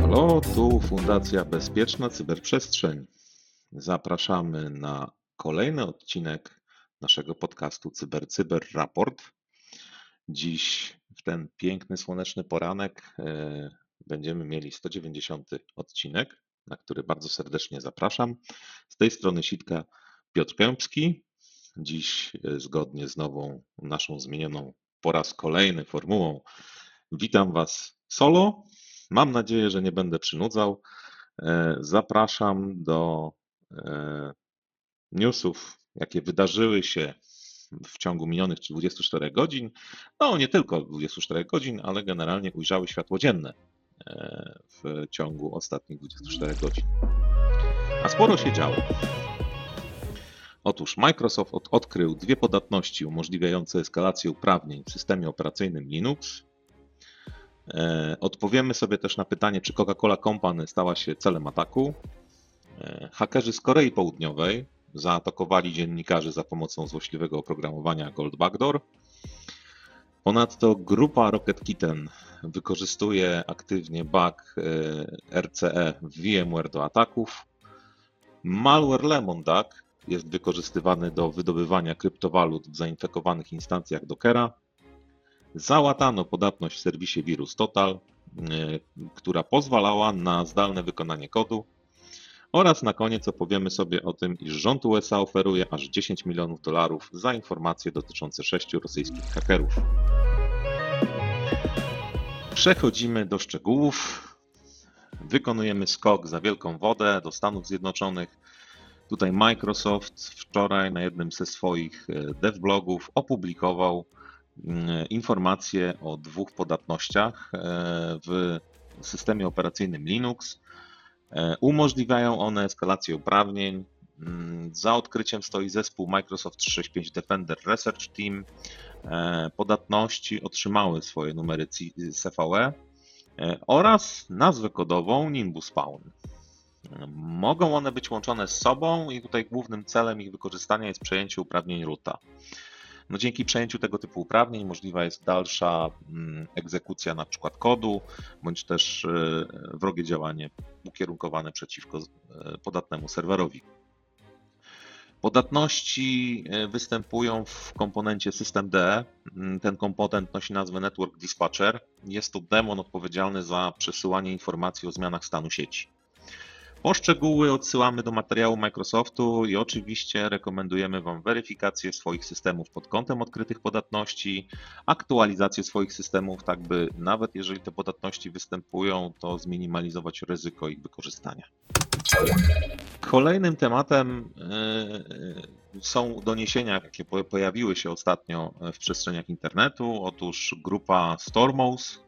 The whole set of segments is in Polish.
Halo, tu Fundacja Bezpieczna Cyberprzestrzeń. Zapraszamy na kolejny odcinek naszego podcastu Cyber Cyber Raport. Dziś w ten piękny słoneczny poranek e, będziemy mieli 190 odcinek, na który bardzo serdecznie zapraszam. Z tej strony sitka Piotr Kępski. Dziś e, zgodnie z nową naszą zmienioną po raz kolejny formułą witam Was solo. Mam nadzieję, że nie będę przynudzał. E, Zapraszam do e, newsów, jakie wydarzyły się w ciągu minionych 24 godzin. No, nie tylko 24 godzin, ale generalnie ujrzały światło dzienne w ciągu ostatnich 24 godzin. A sporo się działo. Otóż Microsoft od, odkrył dwie podatności umożliwiające eskalację uprawnień w systemie operacyjnym Linux. E, Odpowiemy sobie też na pytanie, czy Coca-Cola Company stała się celem ataku. E, Hakerzy z Korei Południowej zaatakowali dziennikarzy za pomocą złośliwego oprogramowania Gold Backdoor. Ponadto grupa Rocket Kitten wykorzystuje aktywnie bug e, RCE w VMware do ataków. Malware Lemon Duck jest wykorzystywany do wydobywania kryptowalut w zainfekowanych instancjach Dockera. Załatano podatność w serwisie Wirus Total, y, która pozwalała na zdalne wykonanie kodu. Oraz na koniec opowiemy sobie o tym, iż rząd USA oferuje aż 10 milionów dolarów za informacje dotyczące sześciu rosyjskich hakerów. Przechodzimy do szczegółów. Wykonujemy skok za wielką wodę do Stanów Zjednoczonych. Tutaj Microsoft wczoraj na jednym ze swoich e, devblogów opublikował mm, informacje o dwóch podatnościach e, w systemie operacyjnym Linux. E, Umożliwiają one eskalację uprawnień. Mm, Za odkryciem stoi zespół Microsoft 365 Defender Research Team. E, Podatności otrzymały swoje numery CVE e, oraz nazwę kodową Nimbus Spawn. Mogą one być łączone z sobą i tutaj głównym celem ich wykorzystania jest przejęcie uprawnień roota. No dzięki przejęciu tego typu uprawnień możliwa jest dalsza mm, egzekucja na przykład kodu, bądź też e, wrogie działanie ukierunkowane przeciwko e, podatnemu serwerowi. Podatności e, występują w komponencie systemd. Mm, Ten komponent nosi nazwę Network Dispatcher. Jest to demon odpowiedzialny za przesyłanie informacji o zmianach stanu sieci. Poszczegóły odsyłamy do materiału Microsoftu i oczywiście rekomendujemy Wam weryfikację swoich systemów pod kątem odkrytych podatności, aktualizację swoich systemów, tak by nawet jeżeli te podatności występują, to zminimalizować ryzyko ich wykorzystania. Kolejnym tematem yy, są doniesienia, jakie po- pojawiły się ostatnio w przestrzeniach internetu. Otóż grupa Stormos,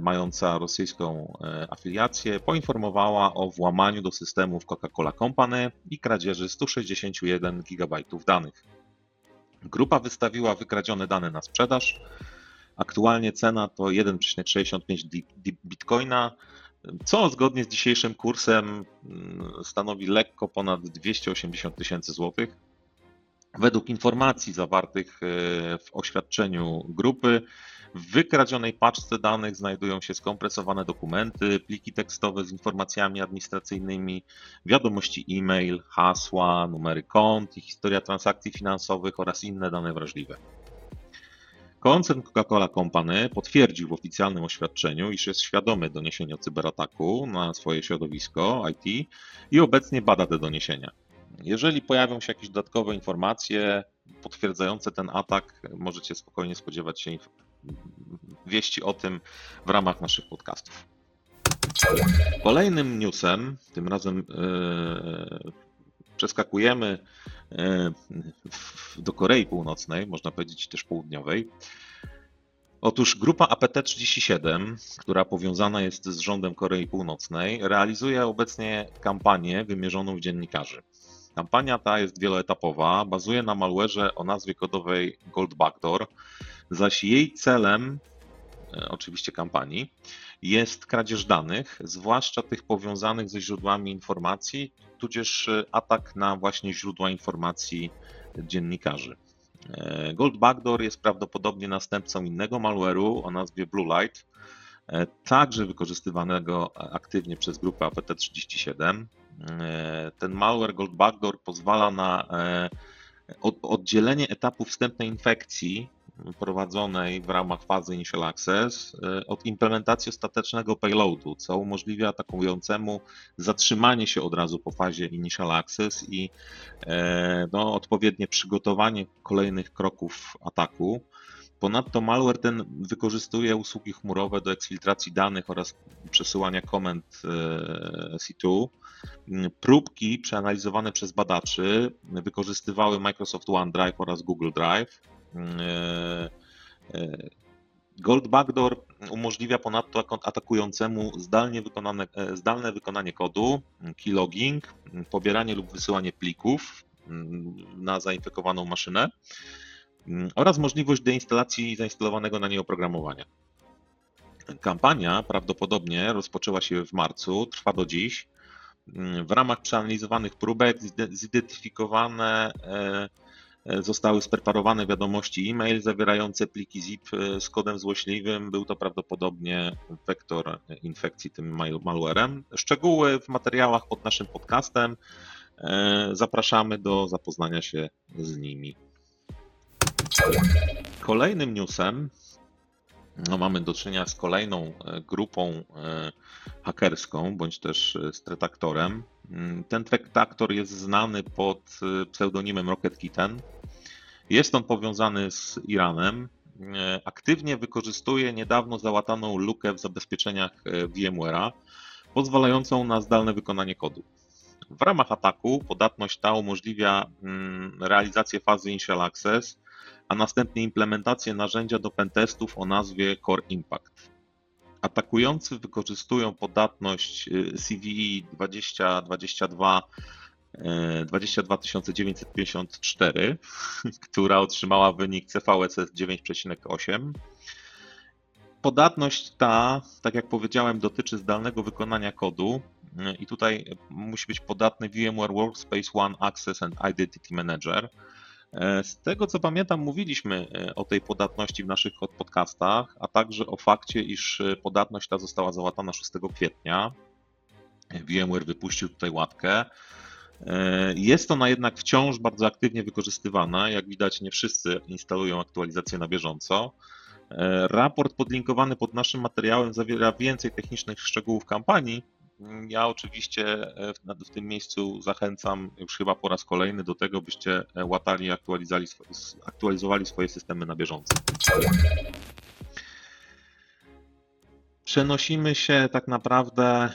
mająca rosyjską e, afiliację, poinformowała o włamaniu do systemów Coca-Cola Company i kradzieży 161 GB danych. Grupa wystawiła wykradzione dane na sprzedaż. Aktualnie cena to 1,65 di- di- bitcoina, co zgodnie z dzisiejszym kursem mm, stanowi lekko ponad 280 tysięcy złotych. Według informacji zawartych e, w oświadczeniu grupy, w wykradzionej paczce danych znajdują się skompresowane dokumenty, pliki tekstowe z informacjami administracyjnymi, wiadomości e-mail, hasła, numery kont i historia transakcji finansowych oraz inne dane wrażliwe. Koncern Coca-Cola Company potwierdził w oficjalnym oświadczeniu, iż jest świadomy doniesień o cyberataku na swoje środowisko IT i obecnie bada te doniesienia. Jeżeli pojawią się jakieś dodatkowe informacje potwierdzające ten atak, możecie spokojnie spodziewać się wieści o tym w ramach naszych podcastów. Kolejnym newsem, tym razem e, przeskakujemy e, do Korei Północnej, można powiedzieć też południowej. Otóż grupa APT-37, która powiązana jest z rządem Korei Północnej, realizuje obecnie kampanię wymierzoną w dziennikarzy. Kampania ta jest wieloetapowa, bazuje na malware'ze o nazwie kodowej Gold Backdoor, zaś jej celem, e, oczywiście kampanii, jest kradzież danych, zwłaszcza tych powiązanych ze źródłami informacji, tudzież atak na właśnie źródła informacji dziennikarzy. E, Gold Backdoor jest prawdopodobnie następcą innego malware'u o nazwie Blue Light, e, także wykorzystywanego aktywnie przez grupę APT37. E, ten malware Gold Backdoor pozwala na oddzielenie etapu wstępnej infekcji prowadzonej w ramach fazy Initial Access e, od implementacji ostatecznego payloadu, co umożliwia atakującemu zatrzymanie się od razu po fazie Initial Access i e, no, odpowiednie przygotowanie kolejnych kroków ataku. Ponadto malware ten wykorzystuje usługi chmurowe do eksfiltracji danych oraz przesyłania komend e, C2. Próbki przeanalizowane przez badaczy wykorzystywały Microsoft OneDrive oraz Google Drive. E, e, Gold Backdoor umożliwia ponadto atakującemu zdalnie wykonane, e, zdalne wykonanie kodu, keylogging, pobieranie lub wysyłanie plików mm, na zainfekowaną maszynę oraz możliwość deinstalacji zainstalowanego na niej oprogramowania. Kampania prawdopodobnie rozpoczęła się w marcu, trwa do dziś. Mm, w ramach przeanalizowanych próbek zidentyfikowane E, zostały spreparowane wiadomości e-mail zawierające pliki zip e, z kodem złośliwym. Był to prawdopodobnie wektor infekcji tym malwarem. Szczegóły w materiałach pod naszym podcastem. E, zapraszamy do zapoznania się z nimi. Kolejnym newsem no, mamy do czynienia z kolejną grupą hakerską, bądź też stretaktorem. Mm, ten traktor jest znany pod pseudonimem Rocket Kitten. Jest on powiązany z Iranem. E, aktywnie wykorzystuje niedawno załataną lukę w zabezpieczeniach e, VMware'a, pozwalającą na zdalne wykonanie kodu. W ramach ataku podatność ta umożliwia mm, realizację fazy Initial Access, a następnie implementację narzędzia do pentestów o nazwie Core Impact. Atakujący wykorzystują podatność CVE 2022 22954, która otrzymała wynik CVSS 9,8. Podatność ta, tak jak powiedziałem, dotyczy zdalnego wykonania kodu i tutaj musi być podatny VMware Workspace ONE Access and Identity Manager. Z tego co pamiętam, mówiliśmy o tej podatności w naszych podcastach, a także o fakcie, iż podatność ta została załatana 6 kwietnia. VMware wypuścił tutaj łatkę. E, jest ona jednak wciąż bardzo aktywnie wykorzystywana. Jak widać, nie wszyscy instalują aktualizacje na bieżąco. E, raport podlinkowany pod naszym materiałem zawiera więcej technicznych szczegółów kampanii. Ja oczywiście e, w, tym miejscu zachęcam już chyba po raz kolejny do tego, byście łatali i aktualizowali, swoje systemy na bieżąco. Przenosimy się tak naprawdę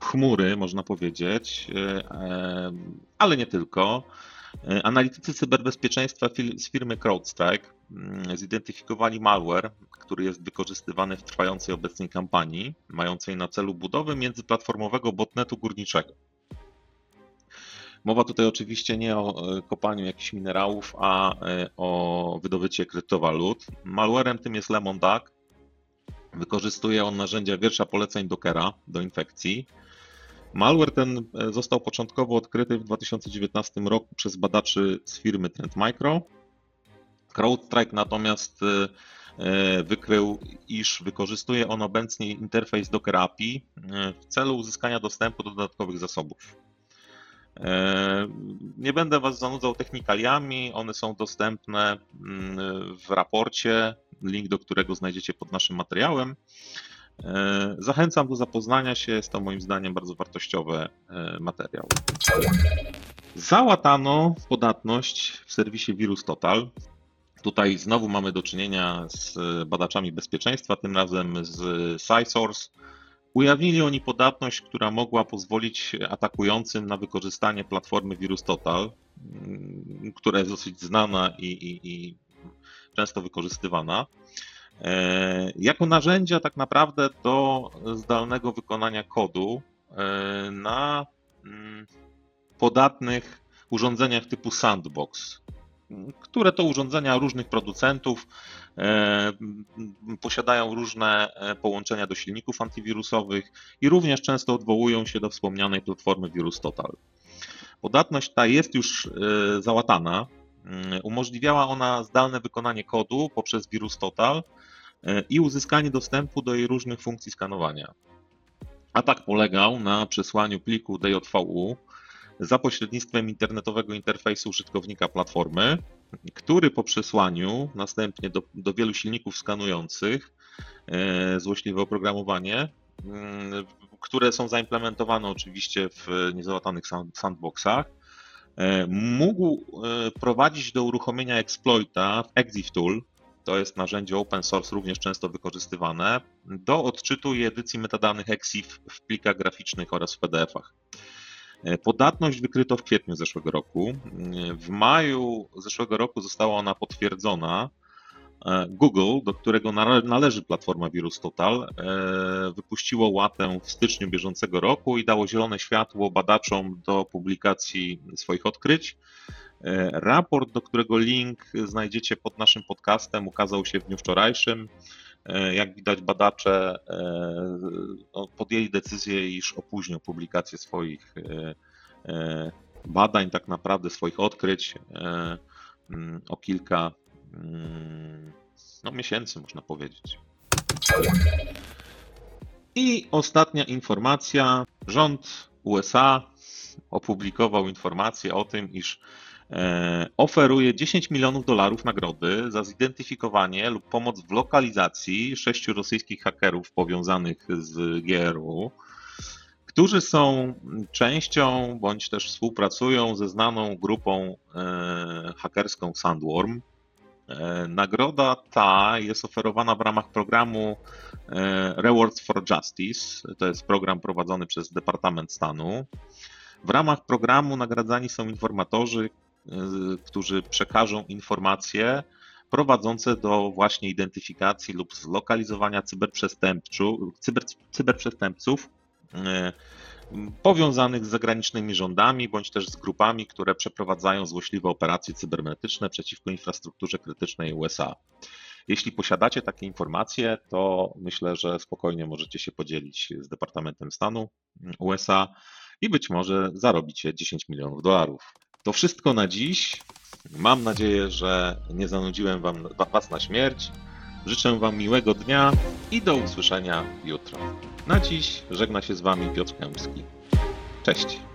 chmury, można powiedzieć, e, e, ale nie tylko. E, analitycy cyberbezpieczeństwa z firmy CrowdStrike mm, zidentyfikowali malware, który jest wykorzystywany w trwającej obecnie kampanii, mającej na celu budowę międzyplatformowego botnetu górniczego. Mowa tutaj oczywiście nie o kopaniu jakichś minerałów, a o wydobycie kryptowalut. Malwarem tym jest Lemon Duck. Wykorzystuje on narzędzia wiersza poleceń Dockera do infekcji. Malware ten e, został początkowo odkryty w 2019 roku przez badaczy z firmy Trend Micro. CrowdStrike natomiast e, e, wykrył, iż wykorzystuje on obecnie interfejs Docker API w celu uzyskania dostępu do dodatkowych zasobów. Nie będę Was zanudzał technikaliami, one są dostępne mm, w raporcie, link do którego znajdziecie pod naszym materiałem. E, zachęcam do zapoznania się, jest to moim zdaniem bardzo wartościowy e, materiał. Załatano podatność w serwisie Virus Total. Tutaj znowu mamy do czynienia z badaczami bezpieczeństwa, tym razem z SciSource. Ujawnili oni podatność, która mogła pozwolić atakującym na wykorzystanie platformy Virus Total, mm, która jest dosyć znana i, i, i często wykorzystywana. E, jako narzędzia tak naprawdę do zdalnego wykonania kodu e, na mm, podatnych urządzeniach typu sandbox. Które to urządzenia różnych producentów e, posiadają różne e, połączenia do silników antywirusowych i również często odwołują się do wspomnianej platformy VirusTotal. Podatność ta jest już e, załatana. Umożliwiała ona zdalne wykonanie kodu poprzez VirusTotal i uzyskanie dostępu do jej różnych funkcji skanowania. Atak polegał na przesłaniu pliku DJVU za pośrednictwem internetowego interfejsu użytkownika platformy, który po przesłaniu następnie do, do wielu silników skanujących e, złośliwe oprogramowanie, mm, które są zaimplementowane oczywiście w niezałatanych sand- sandboxach, e, mógł e, prowadzić do uruchomienia exploita w ExifTool, to jest narzędzie open source również często wykorzystywane, do odczytu i edycji metadanych EXIF w plikach graficznych oraz w PDF-ach. E, Podatność wykryto w kwietniu zeszłego roku. E, W maju zeszłego roku została ona potwierdzona. E, Google, do którego nale- należy platforma VirusTotal, e, wypuściło łatę w styczniu bieżącego roku i dało zielone światło badaczom do publikacji swoich odkryć. Raport, do którego link znajdziecie pod naszym podcastem, ukazał się w dniu wczorajszym. E, Jak widać, badacze e, no, podjęli decyzję, iż opóźnią publikację swoich e, badań, tak naprawdę swoich odkryć mm, o kilka mm, no, miesięcy, można powiedzieć. I ostatnia informacja. Rząd USA opublikował informację o tym, iż oferuje 10 milionów dolarów nagrody za zidentyfikowanie lub pomoc w lokalizacji sześciu rosyjskich hakerów powiązanych z GRU, którzy są częścią bądź też współpracują ze znaną grupą e, hakerską Sandworm. E, Nagroda ta jest oferowana w ramach programu e, Rewards for Justice. To jest program prowadzony przez Departament Stanu. W ramach programu nagradzani są informatorzy, e, którzy przekażą informacje prowadzące do właśnie identyfikacji lub zlokalizowania cyberprzestępczu, cyber, cyberprzestępców e, powiązanych z zagranicznymi rządami bądź też z grupami, które przeprowadzają złośliwe operacje cybernetyczne przeciwko infrastrukturze krytycznej USA. Jeśli posiadacie takie informacje, to myślę, że spokojnie możecie się podzielić z Departamentem Stanu USA i być może zarobicie 10 milionów dolarów. To wszystko na dziś. Mam nadzieję, że nie zanudziłem wam, Was na śmierć. Życzę Wam miłego dnia i do usłyszenia jutro. Na dziś żegna się z Wami Piotr Kępski. Cześć.